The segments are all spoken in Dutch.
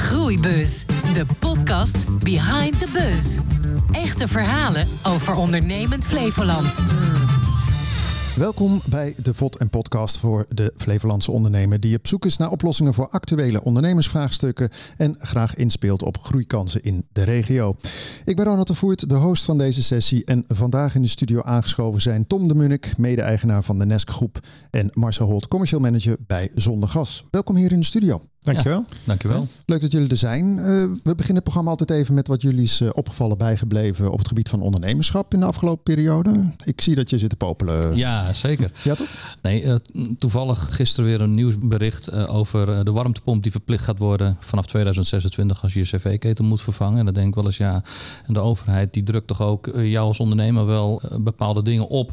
Groeibus, de podcast behind the buzz. Echte verhalen over ondernemend Flevoland. Welkom bij de VOD en podcast voor de Flevolandse ondernemer die op zoek is naar oplossingen voor actuele ondernemersvraagstukken en graag inspeelt op groeikansen in de regio. Ik ben Ronald de Voert, de host van deze sessie en vandaag in de studio aangeschoven zijn Tom de Munnik, mede-eigenaar van de Nesk Groep en Marcel Holt, commercial manager bij Zondergas. Welkom hier in de studio. Dankjewel. Ja, dankjewel. Leuk dat jullie er zijn. Uh, we beginnen het programma altijd even met wat jullie is uh, opgevallen bijgebleven op het gebied van ondernemerschap in de afgelopen periode. Ik zie dat je zit te popelen. Ja, zeker. Ja, toch? Nee, uh, toevallig gisteren weer een nieuwsbericht over de warmtepomp die verplicht gaat worden vanaf 2026 als je je cv-ketel moet vervangen. En dan denk ik wel eens, ja, en de overheid die drukt toch ook jou als ondernemer wel bepaalde dingen op.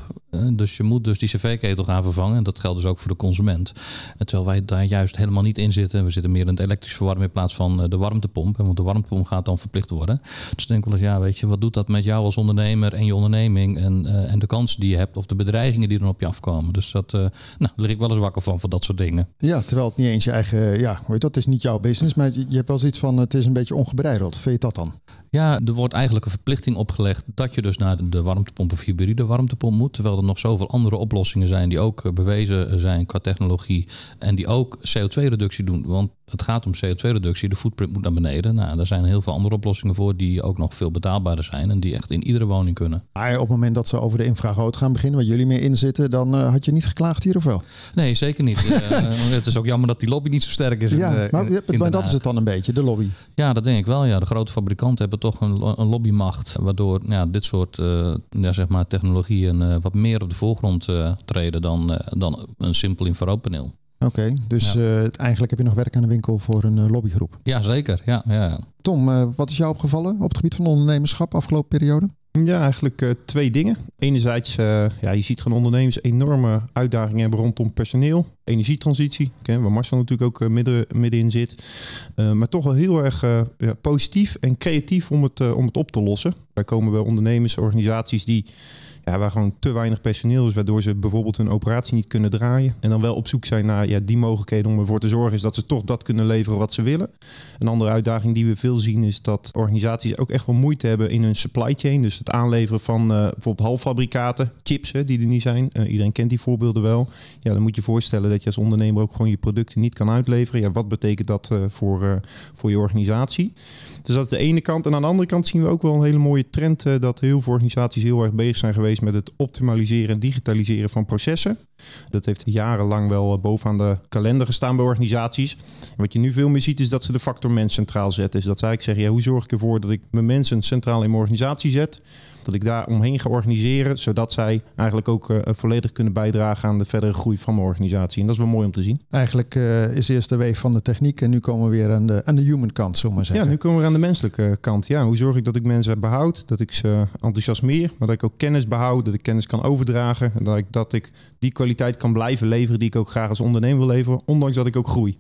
dus je moet dus die cv-ketel gaan vervangen. En dat geldt dus ook voor de consument. En terwijl wij daar juist helemaal niet in zitten. We zitten meer in het elektrisch verwarmen in plaats van eh, de warmtepomp. Want de warmtepomp gaat dan verplicht worden. Dus ik denk wel eens, ja, weet je, wat doet dat met jou als ondernemer en je onderneming en, uh, en de kansen die je hebt of de bedreigingen die dan op je afkomen. Dus dat, uh, nou, daar lig ik wel eens wakker van, voor dat soort dingen. Ja, terwijl het niet eens je eigen, ja, weet dat is niet jouw business, maar je hebt wel zoiets van, het is een beetje ongebreideld. Vind je dat dan? Ja, er wordt eigenlijk een verplichting opgelegd dat je dus naar de warmtepomp of hybride warmtepomp moet. Terwijl er nog zoveel andere oplossingen zijn die ook bewezen zijn qua technologie en die ook CO2-reductie doen. Want het gaat om CO2-reductie, de footprint moet naar beneden. Nou, er zijn heel veel andere oplossingen voor die ook nog veel betaalbaarder zijn en die echt in iedere woning kunnen. Maar op het moment dat ze over de infrarood gaan beginnen, waar jullie mee inzitten, dan uh, had je niet geklaagd hier of wel? Nee, zeker niet. uh, het is ook jammer dat die lobby niet zo sterk is. Ja, in, maar, in maar dat is het dan een beetje, de lobby. Ja, dat denk ik wel. Ja. De grote fabrikanten hebben toch een, een lobbymacht, waardoor ja, dit soort uh, ja, zeg maar technologieën wat meer op de voorgrond treden dan, dan een simpel infraroodpaneel. Oké, okay, dus ja. uh, eigenlijk heb je nog werk aan de winkel voor een uh, lobbygroep. Ja, zeker. Ja, ja. Tom, uh, wat is jou opgevallen op het gebied van ondernemerschap afgelopen periode? Ja, eigenlijk uh, twee dingen. Enerzijds, uh, ja, je ziet gewoon ondernemers enorme uitdagingen hebben rondom personeel, energietransitie, okay, waar Marcel natuurlijk ook uh, midden, middenin zit. maar toch wel heel erg ja, positief en creatief om het, om het op te lossen. Daar komen wel ondernemers, organisaties die ja, waar gewoon te weinig personeel is, waardoor ze bijvoorbeeld hun operatie niet kunnen draaien. En dan wel op zoek zijn naar ja, die mogelijkheden om ervoor te zorgen is dat ze toch dat kunnen leveren wat ze willen. Een andere uitdaging die we veel zien is dat organisaties ook echt wel moeite hebben in hun supply chain. Dus het aanleveren van uh, bijvoorbeeld halffabrikaten, chips hè, die er niet zijn. Uh, iedereen kent die voorbeelden wel. Ja, dan moet je voorstellen dat je als ondernemer ook gewoon je producten niet kan uitleveren. Ja, wat betekent dat uh, voor, voor je organisatie? Dus dat is de ene kant. En aan de andere kant zien we ook wel een hele mooie trend dat heel veel organisaties heel erg bezig zijn geweest met het optimaliseren en digitaliseren van processen. Dat heeft jarenlang wel bovenaan de kalender gestaan bij organisaties. En wat je nu veel meer ziet is dat ze de factor mens centraal zetten. Dus dat zij eigenlijk zeggen, ja, hoe zorg ik ervoor dat ik mijn mensen centraal in mijn organisatie zet? Dat ik daar omheen ga organiseren, zodat zij eigenlijk ook uh, volledig kunnen bijdragen aan de verdere groei van mijn organisatie. En dat is wel mooi om te zien. Eigenlijk uh, is eerst de weeg van de techniek en nu komen we weer aan de, aan de human kant, zullen we maar zeggen. Ja, nu komen we aan de menselijke kant. Ja, hoe zorg ik dat ik mensen behoud, dat ik ze enthousiasmeer, maar dat ik ook kennis behoud, dat ik kennis kan overdragen en dat ik, dat ik die kwaliteit kan blijven leveren die ik ook graag als ondernemer wil leveren, ondanks dat ik ook groei.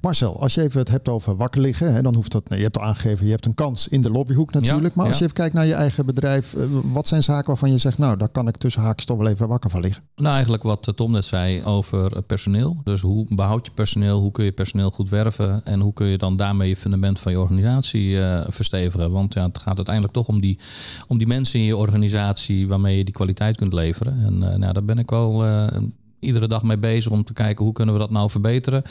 Marcel, als je even het hebt over wakker liggen, hè, dan hoeft dat. Nee, je hebt al aangegeven, je hebt een kans in de lobbyhoek natuurlijk. Ja, maar als ja. je even kijkt naar je eigen bedrijf, wat zijn zaken waarvan je zegt, nou, daar kan ik tussen haakjes toch wel even wakker van liggen? Nou, eigenlijk wat Tom net zei over personeel. Dus hoe behoud je personeel, hoe kun je personeel goed werven en hoe kun je dan daarmee je fundament van je organisatie uh, verstevigen? Want ja, het gaat uiteindelijk toch om die, om die mensen in je organisatie waarmee je die kwaliteit kunt leveren. En uh, nou, daar ben ik wel. Uh, iedere dag mee bezig om te kijken hoe kunnen we dat nou verbeteren.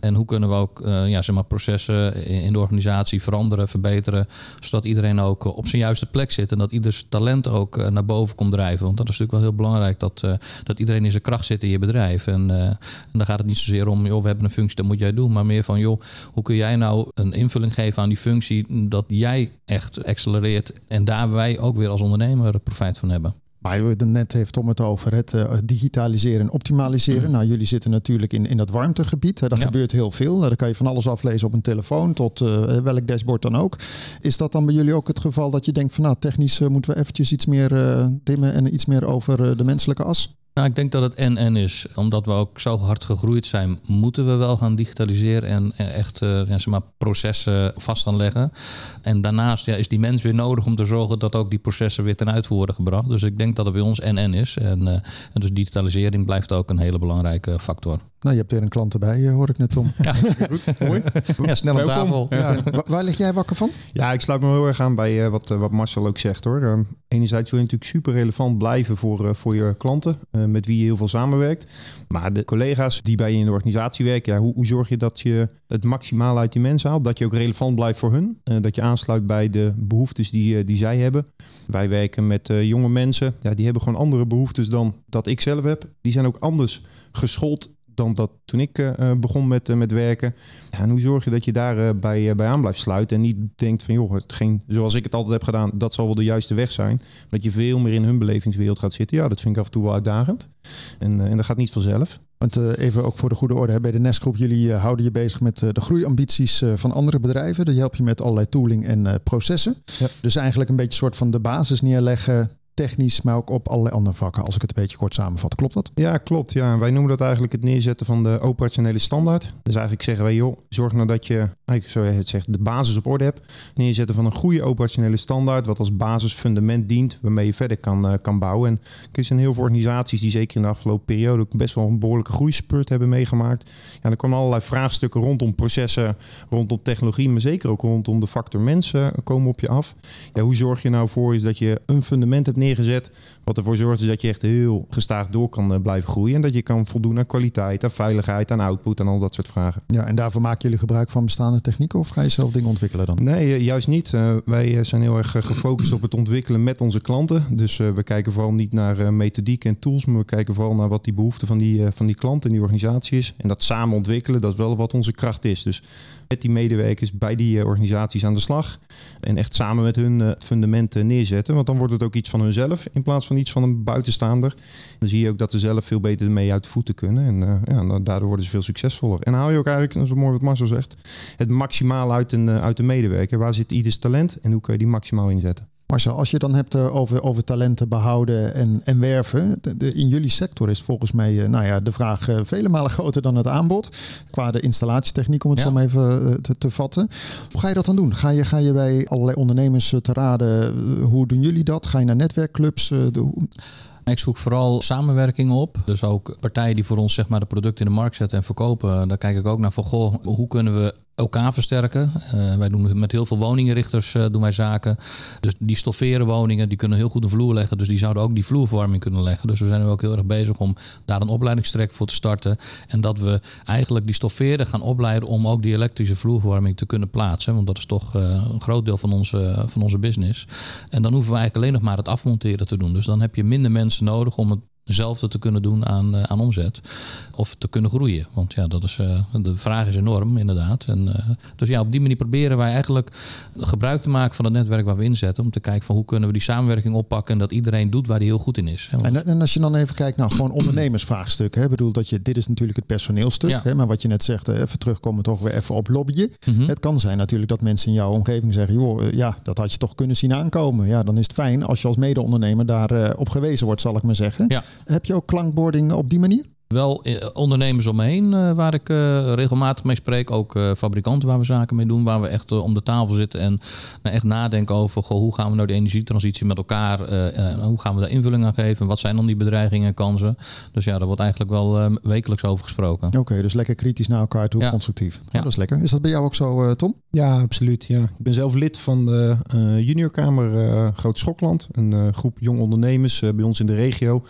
En hoe kunnen we ook uh, ja, zeg maar processen in de organisatie veranderen, verbeteren. Zodat iedereen ook op zijn juiste plek zit. En dat ieders talent ook uh, naar boven komt drijven. Want dat is natuurlijk wel heel belangrijk dat, dat iedereen in zijn kracht zit in je bedrijf. En, en dan gaat het niet zozeer om, joh, we hebben een functie, dat moet jij doen. Maar meer van, joh, hoe kun jij nou een invulling geven aan die functie dat jij echt accelereert. En daar wij ook weer als ondernemer profijt van hebben. Maar we net heeft om het over het uh, digitaliseren en optimaliseren. Nou, jullie zitten natuurlijk in, in dat warmtegebied. Hè. Daar ja. gebeurt heel veel. Daar kan je van alles aflezen op een telefoon tot uh, welk dashboard dan ook. Is dat dan bij jullie ook het geval dat je denkt van nou, technisch uh, moeten we eventjes iets meer dimmen en iets meer over de menselijke as? Nou, ik denk dat het en-en is. Omdat we ook zo hard gegroeid zijn, moeten we wel gaan digitaliseren en echt uh, ja, zeg maar, processen vast gaan leggen. En daarnaast ja, is die mens weer nodig om te zorgen dat ook die processen weer ten uitvoer worden gebracht. Dus ik denk dat het bij ons en-en is. En, uh, en dus digitalisering blijft ook een hele belangrijke factor. Nou, je hebt weer een klant erbij, hoor ik net, Tom. Ja, goed, mooi. Ja, snel op tafel. Ja. Waar, waar lig jij wakker van? Ja, ik sluit me heel erg aan bij uh, wat, wat Marcel ook zegt hoor. Uh, enerzijds wil je natuurlijk super relevant blijven voor, voor je klanten, met wie je heel veel samenwerkt. Maar de collega's die bij je in de organisatie werken, ja, hoe, hoe zorg je dat je het maximaal uit die mensen haalt? Dat je ook relevant blijft voor hun. dat je aansluit bij de behoeftes die, die zij hebben. Wij werken met jonge mensen, ja, die hebben gewoon andere behoeftes dan dat ik zelf heb. Die zijn ook anders geschoold dan dat toen ik uh, begon met, uh, met werken. Ja, en hoe zorg je dat je daar uh, bij, bij aan blijft sluiten en niet denkt van joh, hetgeen zoals ik het altijd heb gedaan, dat zal wel de juiste weg zijn. Dat je veel meer in hun belevingswereld gaat zitten. Ja, dat vind ik af en toe wel uitdagend. En, en dat gaat niet vanzelf. Want even ook voor de goede orde, bij de Nestgroep, jullie houden je bezig met de groeiambities van andere bedrijven. Dat help je met allerlei tooling en processen. Ja. Dus eigenlijk een beetje een soort van de basis neerleggen technisch, maar ook op allerlei andere vakken, als ik het een beetje kort samenvat. Klopt dat? Ja, klopt. Ja. Wij noemen dat eigenlijk het neerzetten van de operationele standaard. Dus eigenlijk zeggen wij, joh, zorg nou dat je, eigenlijk zo je het zegt, de basis op orde hebt. Neerzetten van een goede operationele standaard, wat als basisfundament dient, waarmee je verder kan, uh, kan bouwen. En er zijn heel veel organisaties die zeker in de afgelopen periode ook best wel een behoorlijke groeispurt hebben meegemaakt. Ja, er komen allerlei vraagstukken rondom processen, rondom technologie, maar zeker ook rondom de factor mensen komen op je af. Ja, hoe zorg je nou voor is dat je een fundament hebt neergezet. Wat ervoor zorgt is dat je echt heel gestaag door kan eh, blijven groeien. En dat je kan voldoen aan kwaliteit, aan veiligheid, aan output en al dat soort vragen. Ja, en daarvoor maken jullie gebruik van bestaande technieken of ga je zelf dingen ontwikkelen dan? Nee, eh, juist niet. Uh, wij zijn heel erg gefocust op het ontwikkelen met onze klanten. Dus we kijken vooral niet naar methodiek en tools, maar we kijken vooral naar wat die behoefte van die, van die klant en die organisatie is. En dat samen ontwikkelen, dat is wel wat onze kracht is. Dus met die medewerkers bij die organisaties aan de slag. En echt samen met hun fundamenten neerzetten. Want dan wordt het ook iets van hunzelf in plaats van iets van een buitenstaander. Dan zie je ook dat ze zelf veel beter ermee uit de voeten kunnen. En uh, ja, daardoor worden ze veel succesvoller. En haal je ook eigenlijk, is mooi wat Marcel zegt, het maximaal uit, een, uit de medewerker. Waar zit ieders talent en hoe kun je die maximaal inzetten? Marcel, als je dan hebt over, over talenten behouden en, en werven. De, in jullie sector is volgens mij nou ja, de vraag vele malen groter dan het aanbod. Qua de installatietechniek, om het ja. zo maar even te, te, vatten. Hoe ga je dat dan doen? Ga je, ga je bij allerlei ondernemers te raden? Hoe doen jullie dat? Ga je naar netwerkclubs? De, ik zoek vooral samenwerking op. Dus ook partijen die voor ons zeg maar, de producten in de markt zetten en verkopen. Daar kijk ik ook naar van, goh, hoe kunnen we elkaar versterken. Uh, wij doen met heel veel woningenrichters uh, doen wij zaken. Dus die stofferen woningen, die kunnen heel goed een vloer leggen. Dus die zouden ook die vloerverwarming kunnen leggen. Dus we zijn nu ook heel erg bezig om daar een opleidingstrek voor te starten. En dat we eigenlijk die stofferen gaan opleiden om ook die elektrische vloerverwarming te kunnen plaatsen. Want dat is toch uh, een groot deel van onze, van onze business. En dan hoeven we eigenlijk alleen nog maar het afmonteren te doen. Dus dan heb je minder mensen nodig om het hetzelfde te kunnen doen aan, uh, aan omzet. Of te kunnen groeien. Want ja, dat is, uh, de vraag is enorm, inderdaad. En, uh, dus ja, op die manier proberen wij eigenlijk gebruik te maken van het netwerk waar we inzetten. Om te kijken van hoe kunnen we die samenwerking oppakken. En dat iedereen doet waar hij heel goed in is. Hè? En, en, als je dan even kijkt naar nou, gewoon ondernemersvraagstuk. Hè? bedoel dat je, dit is natuurlijk het personeelstuk. Ja. Hè? Maar wat je net zegt, even terugkomen toch weer even op lobbyen. Mm -hmm. Het kan zijn natuurlijk dat mensen in jouw omgeving zeggen. joh, ja, dat had je toch kunnen zien aankomen. Ja, dan is het fijn als je als mede-ondernemer daar op gewezen wordt, zal ik maar zeggen. Ja. Heb je ook klankbording op die manier? Wel ondernemers om me heen uh, waar ik uh, regelmatig mee spreek. Ook uh, fabrikanten waar we zaken mee doen. Waar we echt om de tafel zitten en nou, echt nadenken over goh, hoe gaan we nou de energietransitie met elkaar. hoe gaan we daar invulling aan geven? Wat zijn dan die bedreigingen en kansen? Dus ja, daar wordt eigenlijk wel wekelijks over gesproken. Oké, okay, dus lekker kritisch naar elkaar toe, ja. constructief. Ja. Oh, dat is lekker. Is dat bij jou ook zo, Tom? Ja, absoluut. Ja. Ik ben zelf lid van de juniorkamer Groot Schokland. Een groep jong ondernemers bij ons in de regio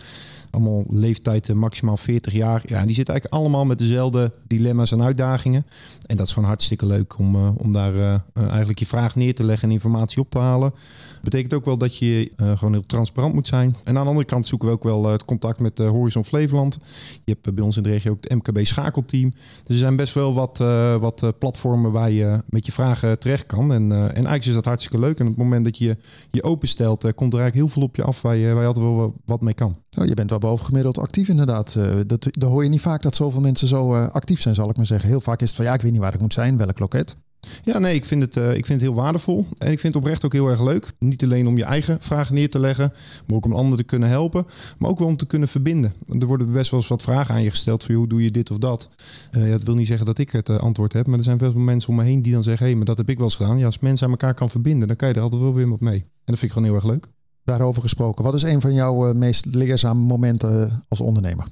allemaal leeftijd maximaal 40 jaar. Ja, die zitten eigenlijk allemaal met dezelfde dilemma's en uitdagingen. En dat is gewoon hartstikke leuk om, uh, om daar uh, eigenlijk je vraag neer te leggen en informatie op te halen. Betekent ook wel dat je gewoon heel transparant moet zijn. En aan de andere kant zoeken we ook wel het contact met Horizon Flevoland. Je hebt bij ons in de regio ook het MKB schakelteam. Dus er zijn best wel wat, wat platformen waar je met je vragen terecht kan. En, en eigenlijk is dat hartstikke leuk. En op het moment dat je je openstelt, komt er eigenlijk heel veel op je af waar je, waar je altijd wel wat mee kan. Oh, je bent wel bovengemiddeld actief inderdaad. Uh, dat, hoor je niet vaak dat zoveel mensen zo uh, actief zijn, zal ik maar zeggen. Heel vaak is het van ja, ik weet niet waar ik moet zijn, welk loket. Ja, nee, ik vind, het, uh, ik vind het heel waardevol. En ik vind het oprecht ook heel erg leuk. Niet alleen om je eigen vragen neer te leggen, maar ook om anderen te kunnen helpen. Maar ook wel om te kunnen verbinden. Er worden best wel eens wat vragen aan je gesteld van hoe doe je dit of dat. Uh, ja, dat wil niet zeggen dat ik het antwoord heb, maar er zijn veel mensen om me heen die dan zeggen, hé, hey, maar dat heb ik wel eens gedaan. Ja, als mensen aan elkaar kan verbinden, dan kan je er altijd wel weer wat mee. En dat vind ik gewoon heel erg leuk. Daarover gesproken, wat is een van jouw meest leerzame momenten als ondernemer?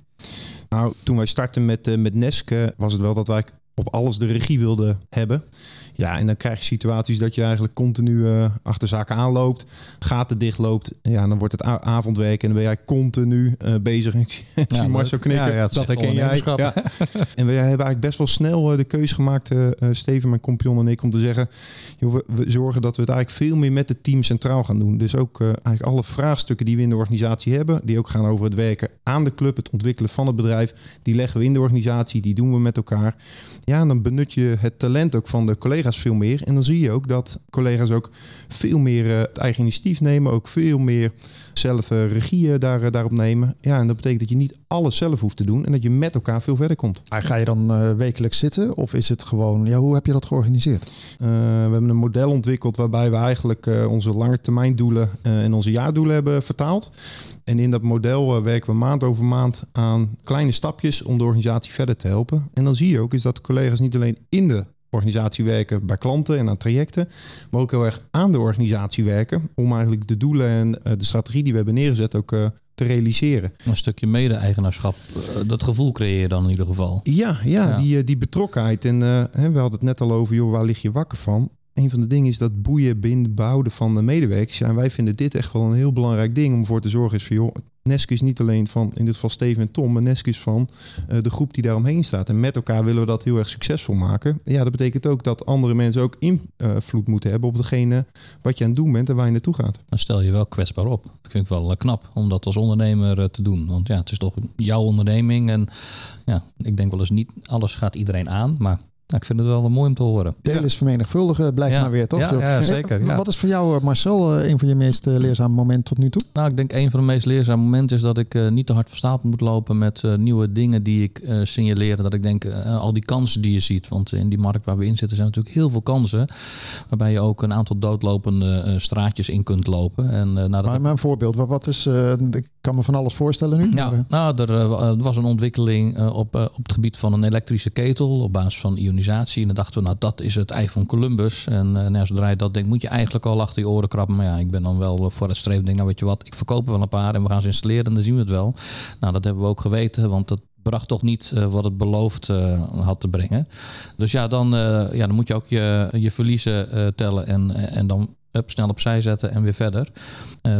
Nou, toen wij startten met, met Nesk was het wel dat wij op alles de regie wilden hebben. Ja, en dan krijg je situaties dat je eigenlijk continu uh, achter zaken aanloopt, gaten dichtloopt. Ja, dan wordt het avondwerk en dan ben jij continu uh, bezig. Ik zie ja, Marcel knikken, ja, ja, dat herken jij. Ja. en we hebben eigenlijk best wel snel uh, de keuze gemaakt, Steven, mijn compagnon en ik, om te zeggen, joh, we, we, zorgen dat we het eigenlijk veel meer met het team centraal gaan doen. Dus ook eigenlijk alle vraagstukken die we in de organisatie hebben, die ook gaan over het werken aan de club, het ontwikkelen van het bedrijf, die leggen we in de organisatie, die doen we met elkaar. Ja, en dan benut je het talent ook van de collega's veel meer. En dan zie je ook dat collega's ook veel meer uh, het eigen initiatief nemen. Ook veel meer zelf uh, regie daar, uh, daarop nemen. Ja, en dat betekent dat je niet alles zelf hoeft te doen. En dat je met elkaar veel verder komt. Maar ga je dan wekelijks zitten? Of is het gewoon, ja, hoe heb je dat georganiseerd? we hebben een model ontwikkeld waarbij we eigenlijk onze lange termijn doelen en onze jaardoelen hebben vertaald. En in dat model werken we maand over maand aan kleine stapjes om de organisatie verder te helpen. En dan zie je ook is dat collega's niet alleen in de organisatie werken bij klanten en aan trajecten, maar ook heel erg aan de organisatie werken om eigenlijk de doelen en eh, de strategie die we hebben neergezet ook eh, te realiseren. Een stukje mede-eigenaarschap, eh, dat gevoel creëer je dan in ieder geval. Ja, ja, Die, die betrokkenheid. En we hadden het net al over, joh, waar lig je wakker van? Een van de dingen is dat boeien, binden, behouden van de medewerkers. En wij vinden dit echt wel een heel belangrijk ding om voor te zorgen. Is van, joh, Nesk is niet alleen van, in dit geval Steven en Tom, maar Nesk is van uh, de groep die daaromheen staat. En met elkaar willen we dat heel erg succesvol maken. Ja, dat betekent ook dat andere mensen ook invloed moeten hebben op degene wat je aan het doen bent en waar je naartoe gaat. Dan stel je wel kwetsbaar op. Ik vind het wel eh, knap om dat als ondernemer eh, te doen. Want ja, het is toch jouw onderneming. En ja, ik denk wel eens niet alles gaat iedereen aan, maar nou, ik vind het wel mooi om te horen. Deel is vermenigvuldigen, blijkt maar weer, toch? Ja, ja zeker. Wat is voor jou, eh, Marcel, eh, een van je meest eh, leerzame momenten tot nu toe? Nou, ik denk een van de meest leerzame momenten is dat ik niet te hard van stapel moet lopen met nieuwe dingen die ik signaleer. Dat ik denk, al die kansen die je ziet. Want in die markt waar we in zitten zijn natuurlijk heel veel kansen. Waarbij je ook een aantal doodlopende straatjes in kunt lopen. En, nou, dat maar, maar een voorbeeld, wat is, ik kan me van alles voorstellen nu. Ja, nou, er was een ontwikkeling op, op het gebied van een elektrische ketel op basis van ionisatie en dan dachten we, nou dat is het ei van Columbus. En uh, nou, zodra je dat denkt, moet je eigenlijk al achter je oren krabben. Maar ja, ik ben dan wel voor het streven. Denk, nou weet je wat, ik verkoop er wel een paar en we gaan ze installeren en dan zien we het wel. Nou, dat hebben we ook geweten, want dat bracht toch niet uh, wat het beloofd had te brengen. Dus ja, dan, ja, dan moet je ook je, je verliezen tellen en, en dan up, snel opzij zetten en weer verder.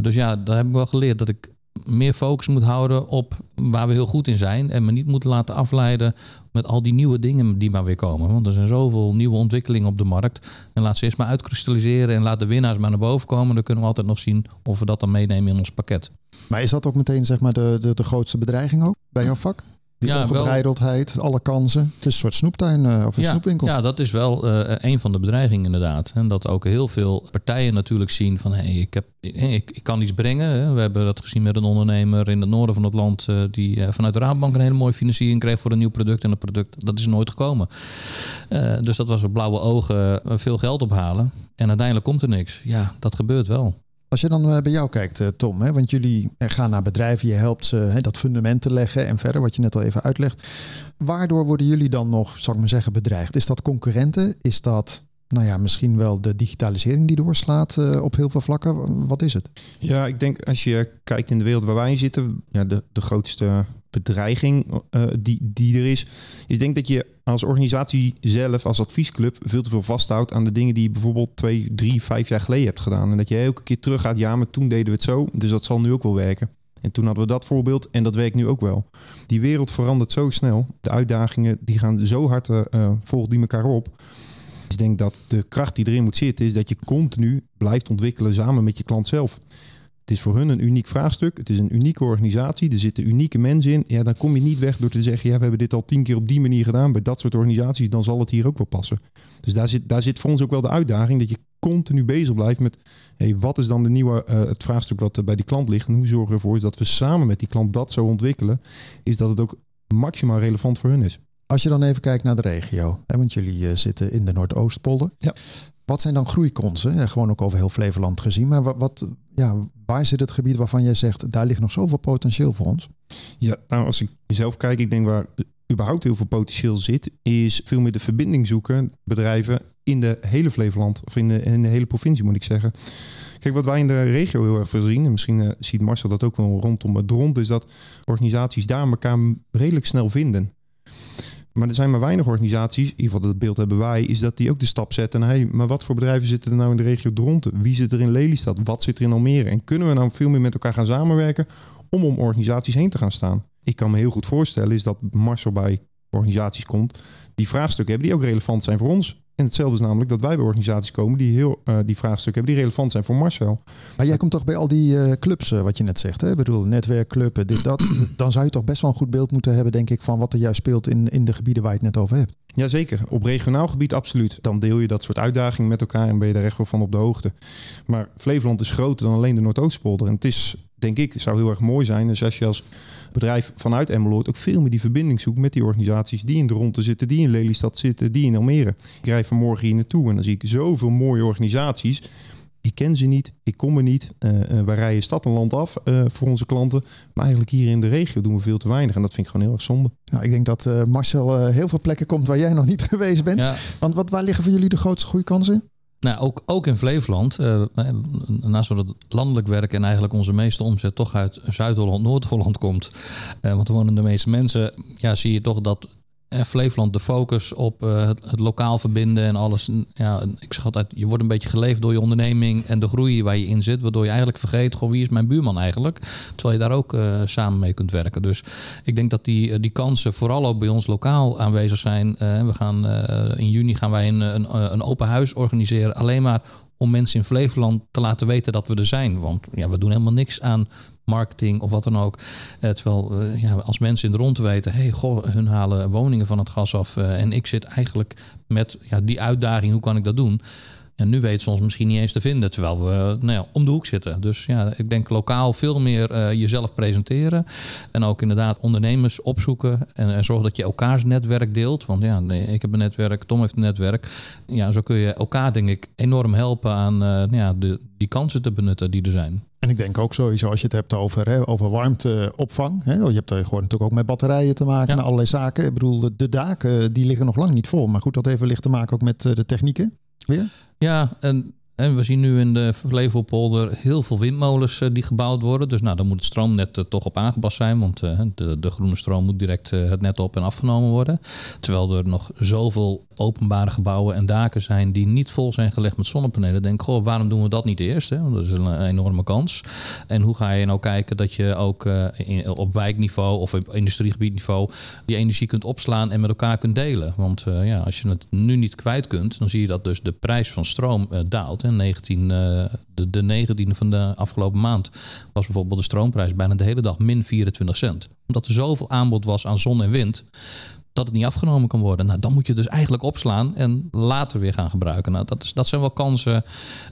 dus ja, daar heb ik wel geleerd dat ik meer focus moet houden op waar we heel goed in zijn. En me niet moeten laten afleiden met al die nieuwe dingen die maar weer komen. Want er zijn zoveel nieuwe ontwikkelingen op de markt. En laat ze eerst maar uitkristalliseren en laat de winnaars maar naar boven komen. Dan kunnen we altijd nog zien of we dat dan meenemen in ons pakket. Maar is dat ook meteen zeg maar, de, de, de grootste bedreiging ook bij jouw vak? Die ja, ongebreideldheid, alle kansen. Het is een soort snoeptuin uh, of een ja, snoepwinkel. Ja, dat is wel uh, een van de bedreigingen inderdaad. En dat ook heel veel partijen natuurlijk zien van... hé, hey, ik, heb, ik, ik, kan iets brengen. We hebben dat gezien met een ondernemer in het noorden van het land... Uh, die vanuit de Raadbank een hele mooie financiering kreeg voor een nieuw product. En dat product, dat is nooit gekomen. dus dat was op blauwe ogen veel geld ophalen. En uiteindelijk komt er niks. Ja, dat gebeurt wel. Als je dan eh, bij jou kijkt, eh, Tom, hè, want jullie eh, gaan naar bedrijven, je helpt ze hè, dat fundament te leggen en verder, wat je net al even uitlegt. Waardoor worden jullie dan nog, zal ik maar zeggen, bedreigd? Is dat concurrenten? Is dat nou ja, misschien wel de digitalisering die doorslaat op heel veel vlakken? Wat is het? Ja, ik denk als je kijkt in de wereld waar wij zitten, ja, de, de grootste bedreiging die, die er is, is denk dat je als organisatie zelf, als adviesclub, veel te veel vasthoudt aan de dingen die je bijvoorbeeld twee, drie, vijf jaar geleden hebt gedaan. En dat je elke keer terug gaat, ja, maar toen deden we het zo, dus dat zal nu ook wel werken. En toen hadden we dat voorbeeld en dat werkt nu ook wel. Die wereld verandert zo snel. De uitdagingen die gaan zo hard, uh, volgen die elkaar op. Dus ik denk dat de kracht die erin moet zitten is dat je continu blijft ontwikkelen samen met je klant zelf. Het is voor hun een uniek vraagstuk. Het is een unieke organisatie. Er zitten unieke mensen in. Ja, dan kom je niet weg door te zeggen: ja, we hebben dit al tien keer op die manier gedaan bij dat soort organisaties. Dan zal het hier ook wel passen. Dus daar zit, daar zit voor ons ook wel de uitdaging dat je continu bezig blijft met hey, wat is dan de nieuwe, uh, het vraagstuk wat bij die klant ligt. En hoe zorgen we ervoor dat we samen met die klant dat zo ontwikkelen. Is dat het ook maximaal relevant voor hun is. Als je dan even kijkt naar de regio, hè, want jullie eh, zitten in de Noordoostpolder. Ja. Wat zijn dan groeikansen? Eh, Gewoon ook over heel Flevoland gezien. Maar wat, ja, waar zit het gebied waarvan jij zegt, daar ligt nog zoveel potentieel voor ons? Ja, nou als ik mezelf kijk, ik denk waar überhaupt heel veel potentieel zit, is veel meer de verbinding zoeken, bedrijven in de hele Flevoland, of in de, in de hele provincie moet ik zeggen. Kijk, wat wij in de regio heel erg veel zien, en misschien eh, ziet Marcel dat ook wel rondom het rond, is dat organisaties daar elkaar redelijk snel vinden. Maar er zijn maar weinig organisaties, in ieder geval dat beeld hebben wij, is dat die ook de stap zetten. Hey, maar wat voor bedrijven zitten er nou in de regio Dronten? Wie zit er in Lelystad? Wat zit er in Almere? En kunnen we nou veel meer met elkaar gaan samenwerken om om organisaties heen te gaan staan? Ik kan me heel goed voorstellen is dat Marcel bij organisaties komt die vraagstukken hebben die ook relevant zijn voor ons. En hetzelfde is namelijk dat wij bij organisaties komen die heel uh, die vraagstukken hebben die relevant zijn voor Marcel. Maar jij komt toch bij al die uh, clubs, uh, wat je net zegt, hè? Ik bedoel, netwerkclub, dit, dat. Dan zou je toch best wel een goed beeld moeten hebben, denk ik, van wat er juist speelt in, in de gebieden waar je het net over hebt. Jazeker, op regionaal gebied absoluut. Dan deel je dat soort uitdagingen met elkaar en ben je daar echt wel van op de hoogte. Maar Flevoland is groter dan alleen de Noordoostpolder. En het is, denk ik, zou heel erg mooi zijn. Dus als je als bedrijf vanuit Emmeloord ook veel meer die verbinding zoekt met die organisaties die in de ronde zitten, die in Lelystad zitten, die in Almere. Ik rijd vanmorgen hier naartoe en dan zie ik zoveel mooie organisaties. Ik ken ze niet, ik kom er niet. Uh, uh, wij rijden stad en land af uh, voor onze klanten. Maar eigenlijk hier in de regio doen we veel te weinig. En dat vind ik gewoon heel erg zonde. Nou, ik denk dat Marcel heel veel plekken komt waar jij nog niet geweest bent. Ja. Want wat, waar liggen voor jullie de grootste groeikansen? Nou, ook, ook in Flevoland, uh, naast dat het landelijk werk en eigenlijk onze meeste omzet toch uit Zuid-Holland, Noord-Holland komt. Uh, want er wonen de meeste mensen. Ja, zie je toch dat en Flevoland de focus op uh, het, lokaal verbinden en alles. Ja, ik zeg altijd, je wordt een beetje geleefd door je onderneming en de groei waar je in zit, waardoor je eigenlijk vergeet, goh, wie is mijn buurman eigenlijk? Terwijl je daar ook uh, samen mee kunt werken. Dus ik denk dat die, die kansen vooral ook bij ons lokaal aanwezig zijn. We gaan in juni gaan wij een, een, een open huis organiseren, alleen maar om mensen in Flevoland te laten weten dat we er zijn. Want ja, we doen helemaal niks aan marketing of wat dan ook. Uh, terwijl uh, ja, als mensen in de rond weten, hey, goh, hun halen woningen van het gas af. Uh, en ik zit eigenlijk met ja, die uitdaging, hoe kan ik dat doen? En nu weten ze ons misschien niet eens te vinden, terwijl we nou ja, om de hoek zitten. Dus ja, ik denk lokaal veel meer uh, jezelf presenteren. En ook inderdaad ondernemers opzoeken. En, en zorgen dat je elkaars netwerk deelt. Want ja, nee, ik heb een netwerk, Tom heeft een netwerk. Ja, zo kun je elkaar denk ik enorm helpen aan uh, nou ja, de, die kansen te benutten die er zijn. En ik denk ook sowieso als je het hebt over, hè, over warmteopvang. Hè, je hebt er gewoon natuurlijk ook met batterijen te maken ja. en allerlei zaken. Ik bedoel, de, daken die liggen nog lang niet vol. Maar goed, dat even ligt te maken ook met de technieken. Weer? Ja, en, en we zien nu in de Flevopolder heel veel windmolens uh, die gebouwd worden. Dus nou, dan moet het stroomnet er toch op aangepast zijn. Want uh, de, de groene stroom moet direct het net op en afgenomen worden. Terwijl er nog zoveel openbare gebouwen en daken zijn die niet vol zijn gelegd met zonnepanelen. Denk, goh, waarom doen we dat niet eerst? Hè? Want dat is een enorme kans. En hoe ga je nou kijken dat je ook op wijkniveau of op industriegebiedniveau die energie kunt opslaan en met elkaar kunt delen? Want ja, als je het nu niet kwijt kunt, dan zie je dat dus de prijs van stroom daalt. 19, de, de 19e van de afgelopen maand was bijvoorbeeld de stroomprijs bijna de hele dag min 24 cent. Omdat er zoveel aanbod was aan zon en wind, dat het niet afgenomen kan worden. Nou, dan moet je dus eigenlijk opslaan en later weer gaan gebruiken. Nou, dat, is, dat zijn wel kansen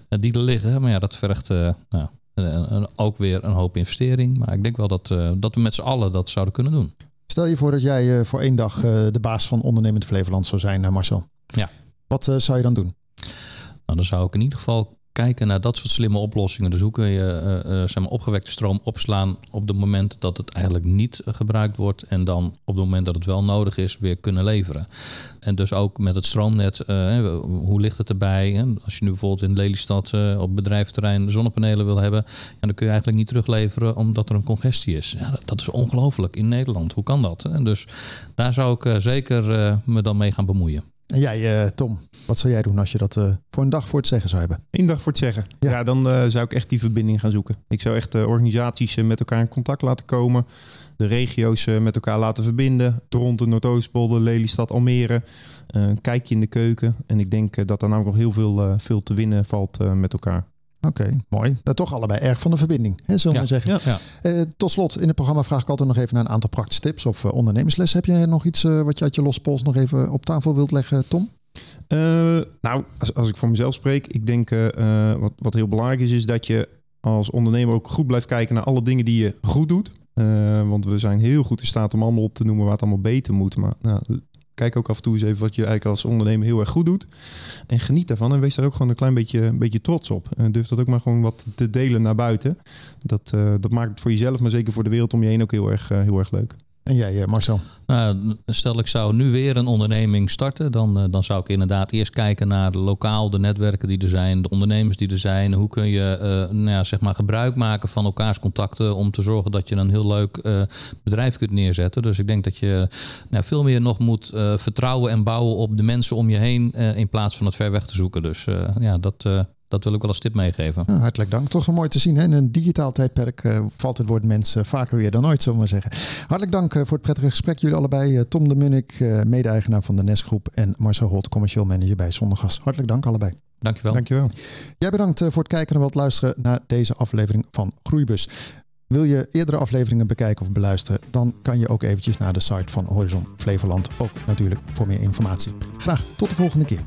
die er liggen. Maar ja, dat vergt uh, nou, uh, ook weer een hoop investering. Maar ik denk wel dat, uh, dat we met z'n allen dat zouden kunnen doen. Stel je voor dat jij voor één dag de baas van Ondernemend Flevoland zou zijn, Marcel. Ja. Wat zou je dan doen? Nou, dan zou ik in ieder geval kijken naar dat soort slimme oplossingen. Dus hoe kun je uh, uh, zeg maar opgewekte stroom opslaan op het moment dat het eigenlijk niet gebruikt wordt. En dan op het moment dat het wel nodig is, weer kunnen leveren. En dus ook met het stroomnet, hoe ligt het erbij? Als je nu bijvoorbeeld in Lelystad op bedrijventerrein zonnepanelen wil hebben, dan kun je eigenlijk niet terugleveren omdat er een congestie is. Ja, dat, dat is ongelooflijk in Nederland. Hoe kan dat? En dus daar zou ik zeker me dan mee gaan bemoeien. En jij, uh, Tom, wat zou jij doen als je dat uh, voor een dag voor het zeggen zou hebben? Eén dag voor het zeggen. Ja, ja dan uh, zou ik echt die verbinding gaan zoeken. Ik zou echt organisaties met elkaar in contact laten komen. De regio's met elkaar laten verbinden. Toronto, Noordoostpolder, Lelystad, Almere. kijk je in de keuken. En ik denk dat er nou nog heel veel, veel te winnen valt met elkaar. Oké, okay, mooi. Dat toch allebei erg van de verbinding, hè, zullen we ja, zeggen. Ja, ja. Uh, tot slot, in het programma vraag ik altijd nog even naar een aantal praktische tips of uh, ondernemersles. Heb jij nog iets uh, wat je uit je losse pols nog even op tafel wilt leggen, Tom? nou, als, als ik voor mezelf spreek, ik denk wat, wat heel belangrijk is, is dat je als ondernemer ook goed blijft kijken naar alle dingen die je goed doet. want we zijn heel goed in staat om allemaal op te noemen waar het allemaal beter moet. Maar nou, kijk ook af en toe eens even wat je eigenlijk als ondernemer heel erg goed doet. En geniet daarvan en wees daar ook gewoon een klein beetje, een beetje trots op. En durf dat ook maar gewoon wat te delen naar buiten. Dat, uh, dat maakt het voor jezelf, maar zeker voor de wereld om je heen ook heel erg, uh, heel erg leuk. En jij, Marcel? Nou, stel ik zou nu weer een onderneming starten, dan, dan zou ik inderdaad eerst kijken naar de lokaal, de netwerken die er zijn, de ondernemers die er zijn. Hoe kun je uh, nou ja, zeg maar gebruik maken van elkaars contacten om te zorgen dat je een heel leuk bedrijf kunt neerzetten. Dus ik denk dat je nou, veel meer nog moet vertrouwen en bouwen op de mensen om je heen in plaats van het ver weg te zoeken. Dus ja, dat, dat wil ik wel als tip meegeven. Nou, hartelijk dank. Toch wel mooi te zien. Hè? In een digitaal tijdperk uh, valt het woord mensen vaker weer dan ooit, zullen we maar zeggen. Hartelijk dank uh, voor het prettige gesprek. Jullie allebei. Uh, Tom de Munnik, mede-eigenaar van de Nestgroep. En Marcel Holt, commercieel manager bij Zonnegas. Hartelijk dank allebei. Dankjewel. Dankjewel. Jij bedankt voor het kijken en wat luisteren naar deze aflevering van Groeibus. Wil je eerdere afleveringen bekijken of beluisteren, dan kan je ook eventjes naar de site van Horizon Flevoland. Ook natuurlijk voor meer informatie. Graag tot de volgende keer.